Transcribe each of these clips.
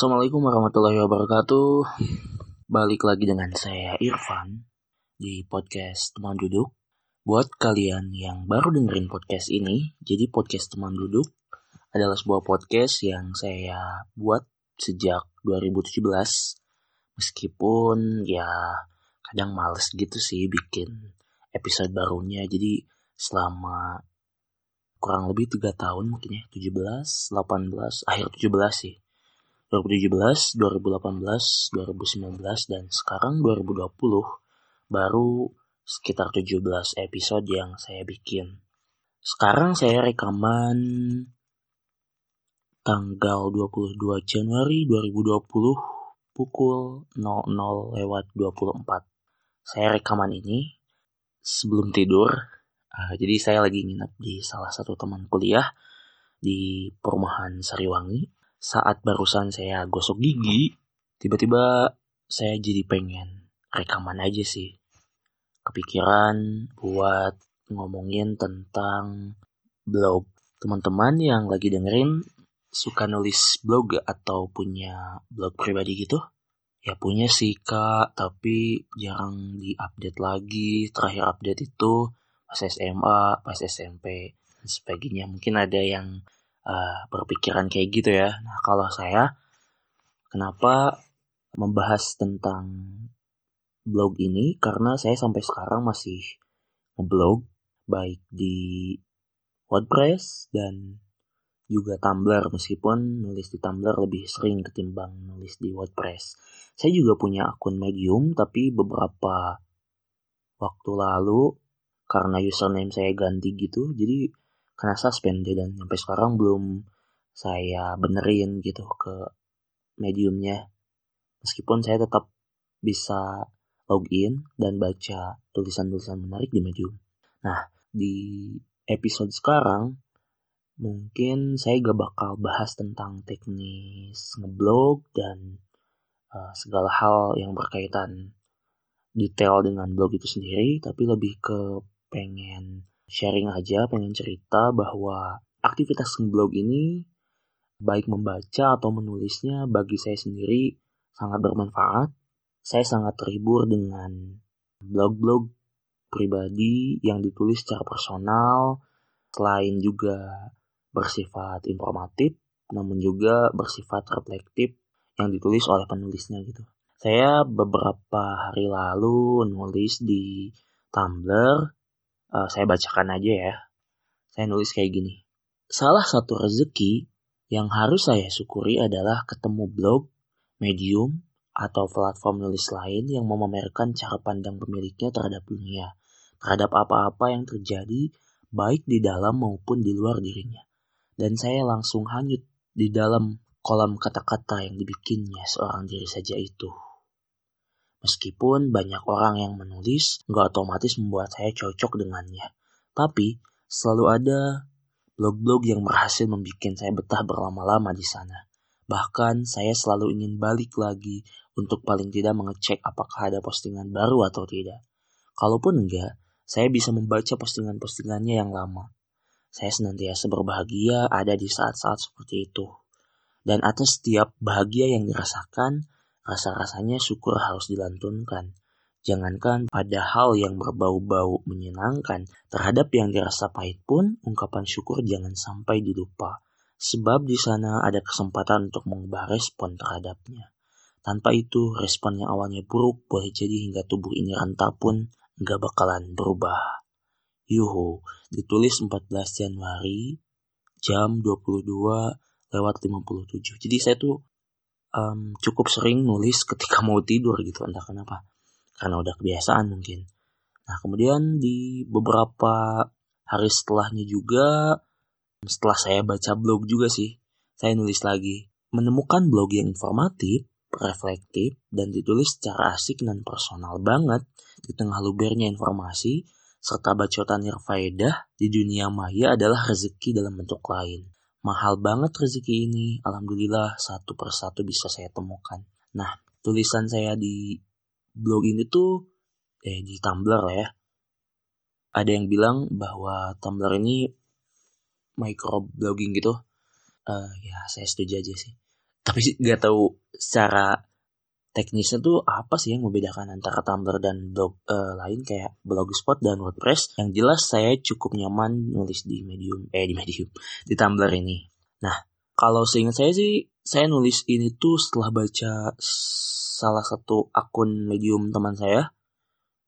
Assalamualaikum warahmatullahi wabarakatuh. Balik lagi dengan saya Irfan di podcast Teman Duduk. Buat kalian yang baru dengerin podcast ini, jadi podcast Teman Duduk adalah sebuah podcast yang saya buat sejak 2017. Meskipun ya kadang males gitu sih bikin episode barunya. Jadi selama kurang lebih tiga tahun mungkin ya 17, 18, akhir 17 sih 2017, 2018, 2019, dan sekarang 2020 baru sekitar 17 episode yang saya bikin. Sekarang saya rekaman tanggal 22 Januari 2020 pukul 00 lewat 24. Saya rekaman ini sebelum tidur. Uh, jadi saya lagi nginep di salah satu teman kuliah di perumahan Sariwangi saat barusan saya gosok gigi, tiba-tiba saya jadi pengen rekaman aja sih. Kepikiran buat ngomongin tentang blog. Teman-teman yang lagi dengerin suka nulis blog atau punya blog pribadi gitu? Ya punya sih kak, tapi jarang diupdate lagi. Terakhir update itu pas SMA, pas SMP, dan sebagainya. Mungkin ada yang uh, berpikiran kayak gitu ya. Nah, kalau saya kenapa membahas tentang blog ini karena saya sampai sekarang masih ngeblog baik di WordPress dan juga Tumblr meskipun nulis di Tumblr lebih sering ketimbang nulis di WordPress. Saya juga punya akun Medium tapi beberapa waktu lalu karena username saya ganti gitu jadi kena suspend dan sampai sekarang belum saya benerin gitu ke mediumnya. Meskipun saya tetap bisa login dan baca tulisan-tulisan menarik di medium. Nah di episode sekarang mungkin saya gak bakal bahas tentang teknis ngeblog dan uh, segala hal yang berkaitan detail dengan blog itu sendiri tapi lebih ke pengen sharing aja, pengen cerita bahwa aktivitas blog ini baik membaca atau menulisnya bagi saya sendiri sangat bermanfaat. Saya sangat terhibur dengan blog-blog pribadi yang ditulis secara personal, selain juga bersifat informatif, namun juga bersifat reflektif yang ditulis oleh penulisnya gitu. Saya beberapa hari lalu nulis di Tumblr uh, saya bacakan aja ya. Saya nulis kayak gini. Salah satu rezeki yang harus saya syukuri adalah ketemu blog, medium, atau platform nulis lain yang memamerkan cara pandang pemiliknya terhadap dunia, terhadap apa-apa yang terjadi baik di dalam maupun di luar dirinya. Dan saya langsung hanyut di dalam kolam kata-kata yang dibikinnya seorang diri saja itu. Meskipun banyak orang yang menulis, nggak otomatis membuat saya cocok dengannya. Tapi, selalu ada blog-blog yang berhasil membuat saya betah berlama-lama di sana. Bahkan, saya selalu ingin balik lagi untuk paling tidak mengecek apakah ada postingan baru atau tidak. Kalaupun enggak, saya bisa membaca postingan-postingannya yang lama. Saya senantiasa berbahagia ada di saat-saat seperti itu. Dan atas setiap bahagia yang dirasakan, Rasa-rasanya syukur harus dilantunkan. Jangankan pada hal yang berbau-bau menyenangkan, terhadap yang dirasa pahit pun, ungkapan syukur jangan sampai dilupa. Sebab di sana ada kesempatan untuk mengubah respon terhadapnya. Tanpa itu, respon yang awalnya buruk boleh jadi hingga tubuh ini ranta pun nggak bakalan berubah. Yuhu, ditulis 14 Januari jam 22 lewat 57. Jadi saya tuh um, cukup sering nulis ketika mau tidur gitu entah kenapa. Karena udah kebiasaan mungkin. Nah kemudian di beberapa hari setelahnya juga setelah saya baca blog juga sih saya nulis lagi. Menemukan blog yang informatif reflektif dan ditulis secara asik dan personal banget. Di tengah lubernya informasi serta bacotan yang faedah di dunia maya adalah rezeki dalam bentuk lain mahal banget rezeki ini. Alhamdulillah satu persatu bisa saya temukan. Nah, tulisan saya di blog ini tuh eh di Tumblr ya. Ada yang bilang bahwa Tumblr ini micro blogging gitu. Uh, ya saya setuju aja sih. tapi nggak tahu secara teknisnya tuh apa sih yang membedakan antara Tumblr dan blog uh, lain kayak Blogspot dan WordPress. Yang jelas saya cukup nyaman nulis di Medium, eh di Medium, di Tumblr ini. Nah, kalau seingat saya sih, saya nulis ini tuh setelah baca salah satu akun Medium teman saya.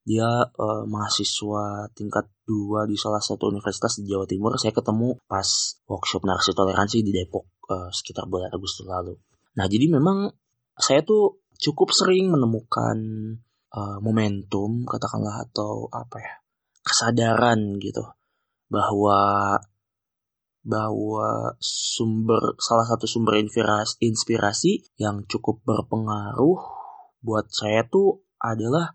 Dia uh, mahasiswa tingkat 2 di salah satu universitas di Jawa Timur. Saya ketemu pas workshop narasi toleransi di Depok uh, sekitar bulan Agustus lalu. Nah, jadi memang saya tuh cukup sering menemukan uh, momentum katakanlah atau apa ya kesadaran gitu bahwa bahwa sumber salah satu sumber inspirasi, inspirasi yang cukup berpengaruh buat saya tuh adalah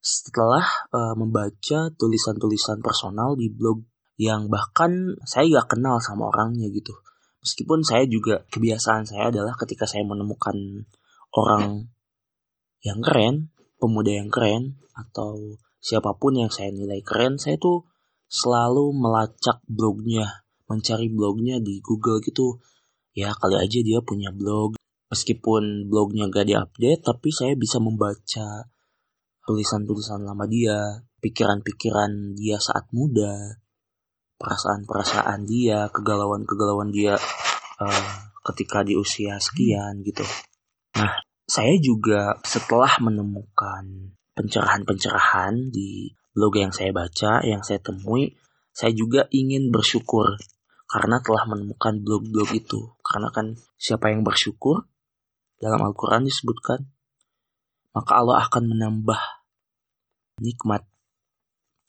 setelah uh, membaca tulisan-tulisan personal di blog yang bahkan saya gak kenal sama orangnya gitu. Meskipun saya juga kebiasaan saya adalah ketika saya menemukan orang yang keren, pemuda yang keren, atau siapa pun yang saya nilai keren, saya tuh selalu melacak blognya, mencari blognya di Google gitu. Ya kali aja dia punya blog, meskipun blognya gak diupdate, tapi saya bisa membaca tulisan-tulisan lama dia, pikiran-pikiran dia saat muda, perasaan-perasaan dia, kegalauan-kegalauan dia uh, ketika di usia sekian gitu. Nah, saya juga setelah menemukan pencerahan-pencerahan di blog yang saya baca, yang saya temui, saya juga ingin bersyukur karena telah menemukan blog-blog itu. Karena kan siapa yang bersyukur dalam Al-Quran disebutkan, maka Allah akan menambah nikmat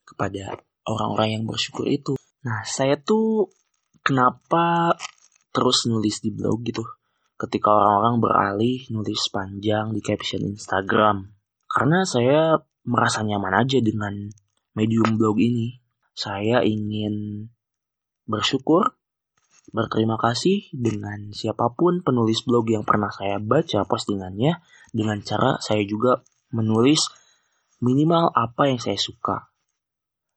kepada orang-orang yang bersyukur itu. Nah, saya tuh kenapa terus nulis di blog gitu ketika orang-orang beralih nulis panjang di caption Instagram. Karena saya merasa nyaman aja dengan medium blog ini. Saya ingin bersyukur, berterima kasih dengan siapa pun penulis blog yang pernah saya baca postingannya dengan cara saya juga menulis minimal apa yang saya suka.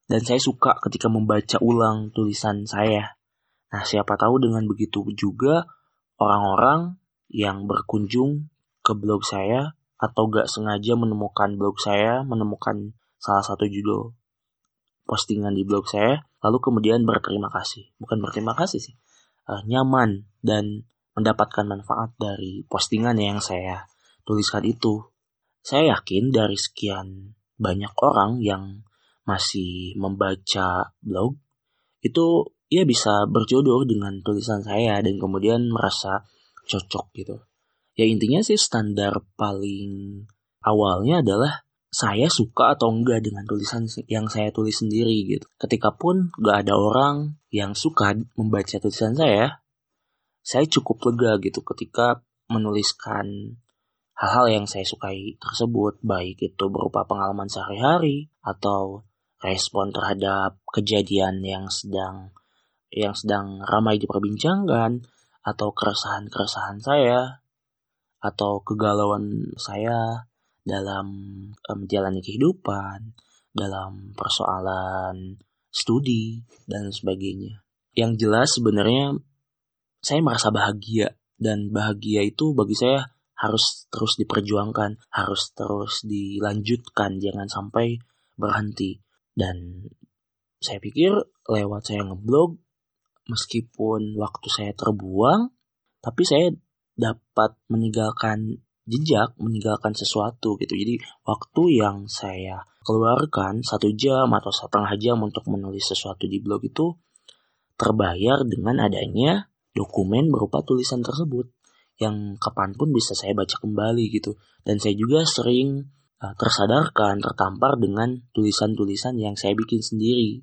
Dan saya suka ketika membaca ulang tulisan saya. Nah, siapa tahu dengan begitu juga orang-orang yang berkunjung ke blog saya atau gak sengaja menemukan blog saya, menemukan salah satu judul postingan di blog saya, lalu kemudian berterima kasih. Bukan berterima kasih sih, uh, nyaman dan mendapatkan manfaat dari postingan yang saya tuliskan itu. Saya yakin dari sekian banyak orang yang masih membaca blog, itu ia bisa berjodoh dengan tulisan saya dan kemudian merasa cocok gitu. Ya intinya sih standar paling awalnya adalah saya suka atau enggak dengan tulisan yang saya tulis sendiri gitu. Ketika pun gak ada orang yang suka membaca tulisan saya, saya cukup lega gitu ketika menuliskan hal-hal yang saya sukai tersebut, baik itu berupa pengalaman sehari-hari atau respon terhadap kejadian yang sedang yang sedang ramai diperbincangkan atau keresahan-keresahan saya atau kegalauan saya dalam menjalani kehidupan, dalam persoalan studi dan sebagainya. Yang jelas sebenarnya saya merasa bahagia dan bahagia itu bagi saya harus terus diperjuangkan, harus terus dilanjutkan, jangan sampai berhenti. Dan saya pikir lewat saya ngeblog meskipun waktu saya terbuang, tapi saya dapat meninggalkan jejak, meninggalkan sesuatu gitu. Jadi waktu yang saya keluarkan satu jam atau setengah jam untuk menulis sesuatu di blog itu terbayar dengan adanya dokumen berupa tulisan tersebut yang kapan pun bisa saya baca kembali gitu. Dan saya juga sering uh, tersadarkan, tertampar dengan tulisan-tulisan yang saya bikin sendiri.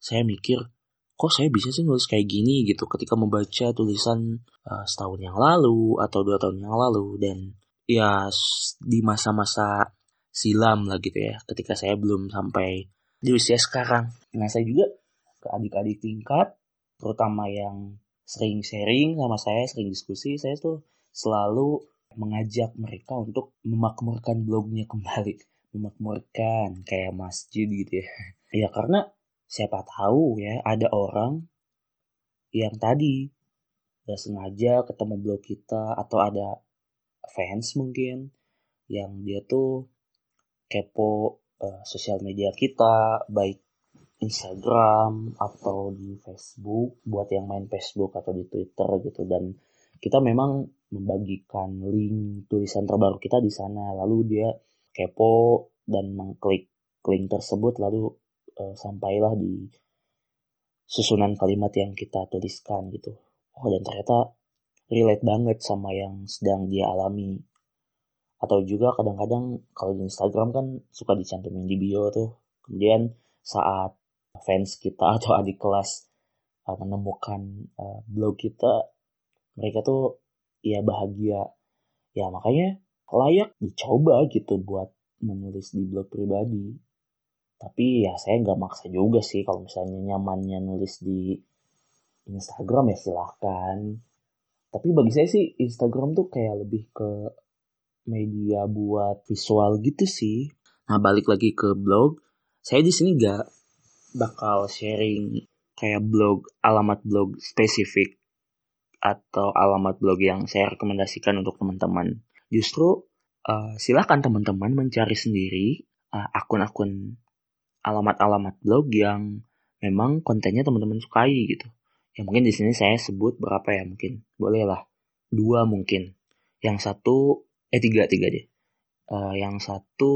Saya mikir, kok saya bisa sih nulis kayak gini gitu ketika membaca tulisan uh, setahun yang lalu atau dua tahun yang lalu. Dan ya di masa-masa silam lah gitu ya ketika saya belum sampai di usia sekarang. Nah saya juga ke adik-adik tingkat terutama yang sering sharing sama saya sering diskusi saya tuh selalu mengajak mereka untuk memakmurkan blognya kembali. Memakmurkan kayak masjid gitu ya. Ya karena siapa tahu ya ada orang yang tadi gak sengaja ketemu blog kita atau ada fans mungkin yang dia tuh kepo uh, sosial media kita baik Instagram atau di Facebook buat yang main Facebook atau di Twitter gitu. Dan kita memang membagikan link tulisan terbaru kita di sana. Lalu dia kepo dan mengklik link tersebut lalu uh, sampailah di susunan kalimat yang kita tuliskan gitu. Oh dan ternyata relate banget sama yang sedang dia alami. Atau juga kadang-kadang kalau di Instagram kan suka dicantumin di bio tuh. Kemudian saat fans kita atau adik kelas uh, menemukan uh, blog kita mereka tuh ya bahagia. Ya makanya layak dicoba gitu buat menulis di blog pribadi tapi ya saya nggak maksa juga sih kalau misalnya nyamannya nulis di Instagram ya silahkan tapi bagi saya sih Instagram tuh kayak lebih ke media buat visual gitu sih. Nah balik lagi ke blog. Saya di sini gak bakal sharing kayak blog, alamat blog spesifik atau alamat blog yang saya rekomendasikan untuk teman-teman. Justru uh, silakan teman-teman mencari sendiri uh, akun-akun alamat-alamat blog yang memang kontennya teman-teman sukai gitu. Ya mungkin di sini saya sebut berapa ya mungkin. Boleh lah. Dua mungkin. Yang satu, eh tiga, tiga deh. Uh, yang satu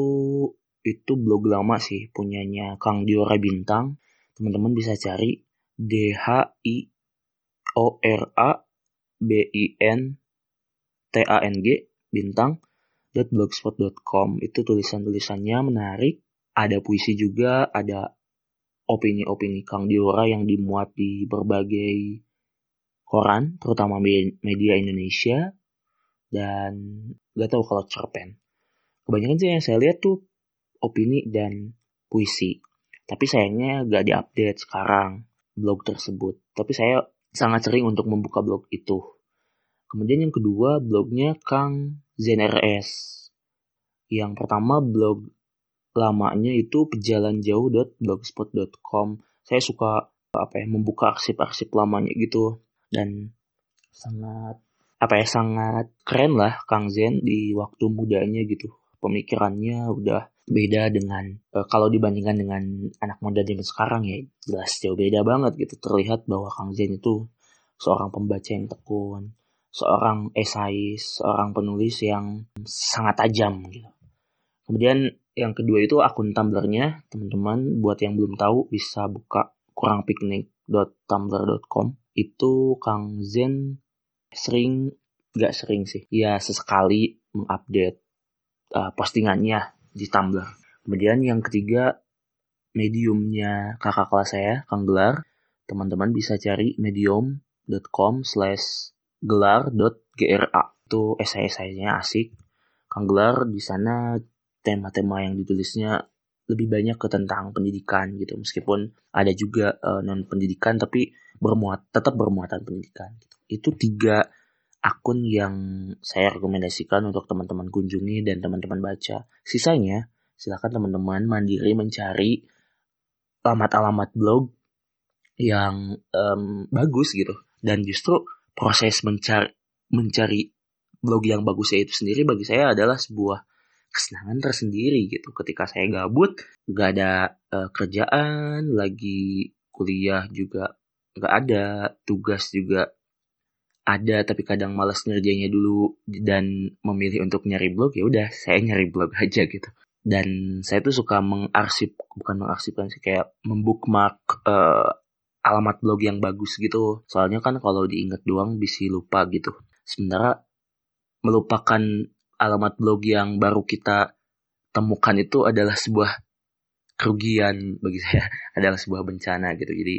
itu blog lama sih punyanya Kang Diora Bintang teman-teman bisa cari D H I O R A B I N T A N G bintang blogspot.com itu tulisan-tulisannya menarik ada puisi juga ada opini-opini Kang Diora yang dimuat di berbagai koran terutama media Indonesia dan gak tahu kalau cerpen kebanyakan sih yang saya lihat tuh opini dan puisi. Tapi sayangnya gak diupdate sekarang blog tersebut. Tapi saya sangat sering untuk membuka blog itu. Kemudian yang kedua blognya Kang ZNRS. Yang pertama blog lamanya itu pejalanjauh.blogspot.com. Saya suka apa ya membuka arsip-arsip lamanya gitu. Dan sangat apa ya sangat keren lah Kang Zen di waktu mudanya gitu. Pemikirannya udah beda dengan uh, kalau dibandingkan dengan anak muda zaman sekarang ya jelas jauh beda banget gitu. Terlihat bahwa Kang Zen itu seorang pembaca yang tekun seorang esais seorang penulis yang sangat tajam gitu. Kemudian yang kedua itu akun Tumblr-nya teman-teman buat yang belum tahu bisa buka kurangpiknik.tumblr.com itu Kang Zen sering gak sering sih ya sesekali mengupdate uh, postingannya di Tumblr. Kemudian yang ketiga mediumnya kakak kelas saya, Kang Gelar. Teman-teman bisa cari medium.com slash gelar.gra. Itu esai-esainya asik. Kang Gelar di sana tema-tema yang ditulisnya lebih banyak ke tentang pendidikan gitu. Meskipun ada juga uh, non pendidikan tapi bermuat tetap bermuatan pendidikan. Gitu. Itu tiga akun yang saya rekomendasikan untuk teman-teman kunjungi dan teman-teman baca. Sisanya, silakan teman-teman mandiri mencari alamat-alamat blog yang um, bagus gitu. Dan justru proses mencari mencari blog yang bagusnya itu sendiri bagi saya adalah sebuah kesenangan tersendiri gitu. Ketika saya gabut, gak ada uh, kerjaan, lagi kuliah juga gak ada, tugas juga ada tapi kadang malas ngerjainnya dulu dan memilih untuk nyari blog ya udah saya nyari blog aja gitu. Dan saya tuh suka mengarsip bukan mengarsipkan sih kayak membookmark uh, alamat blog yang bagus gitu. Soalnya kan kalau diingat doang bisa lupa gitu. Sementara melupakan alamat blog yang baru kita temukan itu adalah sebuah kerugian bagi saya adalah sebuah bencana gitu. Jadi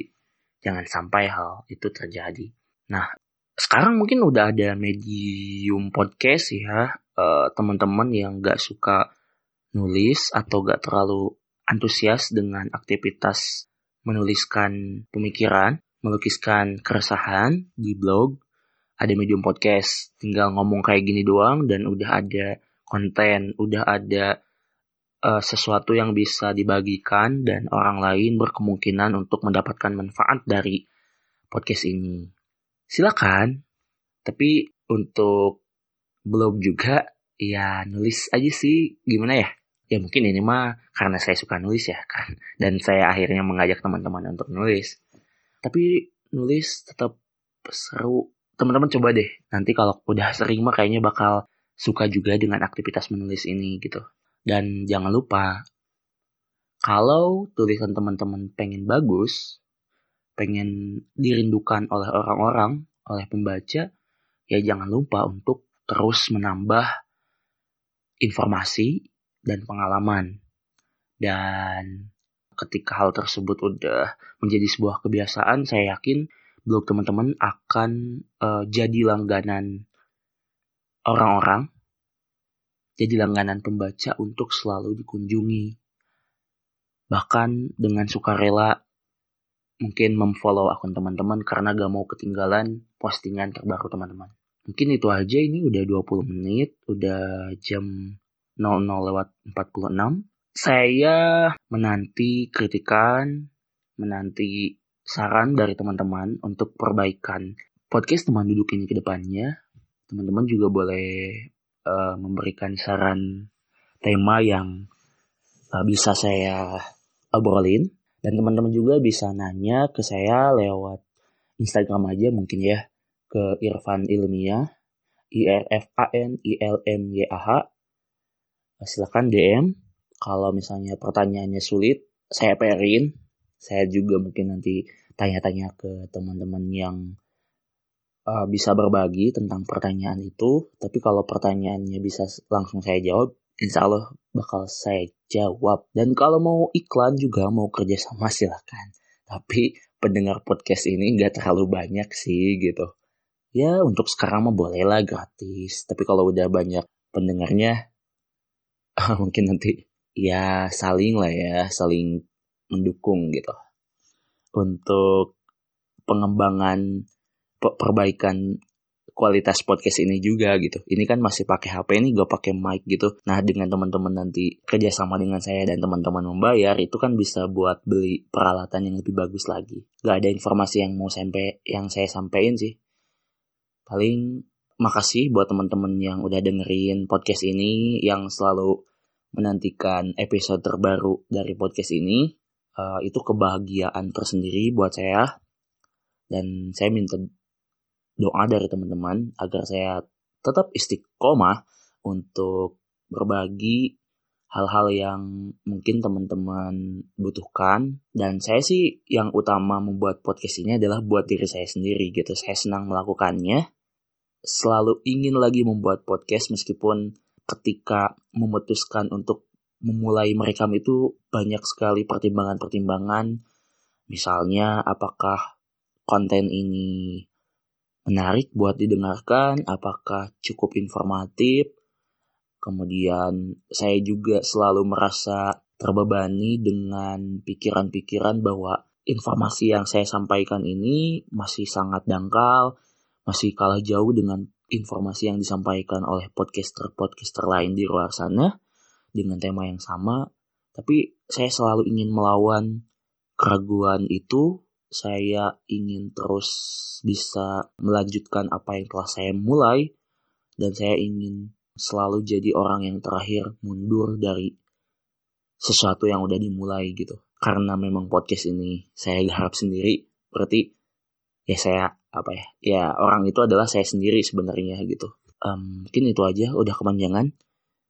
jangan sampai hal itu terjadi. Nah sekarang mungkin udah ada medium podcast ya uh, teman-teman yang gak suka nulis atau gak terlalu antusias dengan aktivitas menuliskan pemikiran, melukiskan keresahan di blog, ada medium podcast, tinggal ngomong kayak gini doang dan udah ada konten, udah ada uh, sesuatu yang bisa dibagikan dan orang lain berkemungkinan untuk mendapatkan manfaat dari podcast ini. Silakan. Tapi untuk belum juga ya nulis aja sih. Gimana ya? Ya mungkin ini mah karena saya suka nulis ya kan. Dan saya akhirnya mengajak teman-teman untuk nulis. Tapi nulis tetap seru teman-teman coba deh nanti kalau udah sering mah kayaknya bakal suka juga dengan aktivitas menulis ini gitu dan jangan lupa kalau tulisan teman-teman pengen bagus pengen dirindukan oleh orang-orang oleh pembaca ya jangan lupa untuk terus menambah informasi dan pengalaman. Dan ketika hal tersebut udah menjadi sebuah kebiasaan, saya yakin blog teman-teman akan uh, jadi langganan orang-orang, jadi langganan pembaca untuk selalu dikunjungi. Bahkan dengan sukarela mungkin memfollow akun teman-teman karena gak mau ketinggalan postingan terbaru teman-teman. Mungkin itu aja ini udah 20 menit, udah jam 00 lewat 46. Saya menanti kritikan, menanti saran dari teman-teman untuk perbaikan podcast teman duduk ini ke depannya. Teman-teman juga boleh uh, memberikan saran tema yang uh, bisa saya obrolin. Dan teman-teman juga bisa nanya ke saya lewat Instagram aja mungkin ya ke Irfan Ilmiah I R F A N I L M Y A H silahkan DM. Kalau misalnya pertanyaannya sulit, saya perin. Saya juga mungkin nanti tanya-tanya ke teman-teman yang uh, bisa berbagi tentang pertanyaan itu. Tapi kalau pertanyaannya bisa langsung saya jawab, insya Allah bakal saya jawab. Dan kalau mau iklan juga, mau kerja sama silahkan. Tapi pendengar podcast ini nggak terlalu banyak sih gitu. Ya untuk sekarang mah boleh lah gratis. Tapi kalau udah banyak pendengarnya, mungkin nanti ya saling lah ya saling mendukung gitu untuk pengembangan perbaikan kualitas podcast ini juga gitu. Ini kan masih pakai HP ini gue pakai mic gitu. Nah dengan teman-teman nanti kerjasama dengan saya dan teman-teman membayar itu kan bisa buat beli peralatan yang lebih bagus lagi. Gak ada informasi yang mau sampai yang saya sampaikan sih. Paling makasih buat teman-teman yang udah dengerin podcast ini yang selalu menantikan episode terbaru dari podcast ini. Uh, itu kebahagiaan tersendiri buat saya. Dan saya minta doa dari teman-teman agar saya tetap istiqomah untuk berbagi hal-hal yang mungkin teman-teman butuhkan. Dan saya sih yang utama membuat podcast ini adalah buat diri saya sendiri gitu. Saya senang melakukannya. Selalu ingin lagi membuat podcast meskipun ketika memutuskan untuk memulai merekam itu banyak sekali pertimbangan-pertimbangan. Misalnya apakah konten ini menarik buat didengarkan, apakah cukup informatif. Kemudian saya juga selalu merasa terbebani dengan pikiran-pikiran bahwa informasi yang saya sampaikan ini masih sangat dangkal, masih kalah jauh dengan informasi yang disampaikan oleh podcaster-podcaster lain di luar sana dengan tema yang sama. Tapi saya selalu ingin melawan keraguan itu. Saya ingin terus bisa melanjutkan apa yang telah saya mulai. Dan saya ingin selalu jadi orang yang terakhir mundur dari sesuatu yang udah dimulai gitu. Karena memang podcast ini saya garap sendiri. Berarti ya saya apa ya ya orang itu adalah saya sendiri sebenarnya gitu um, mungkin itu aja udah kepanjangan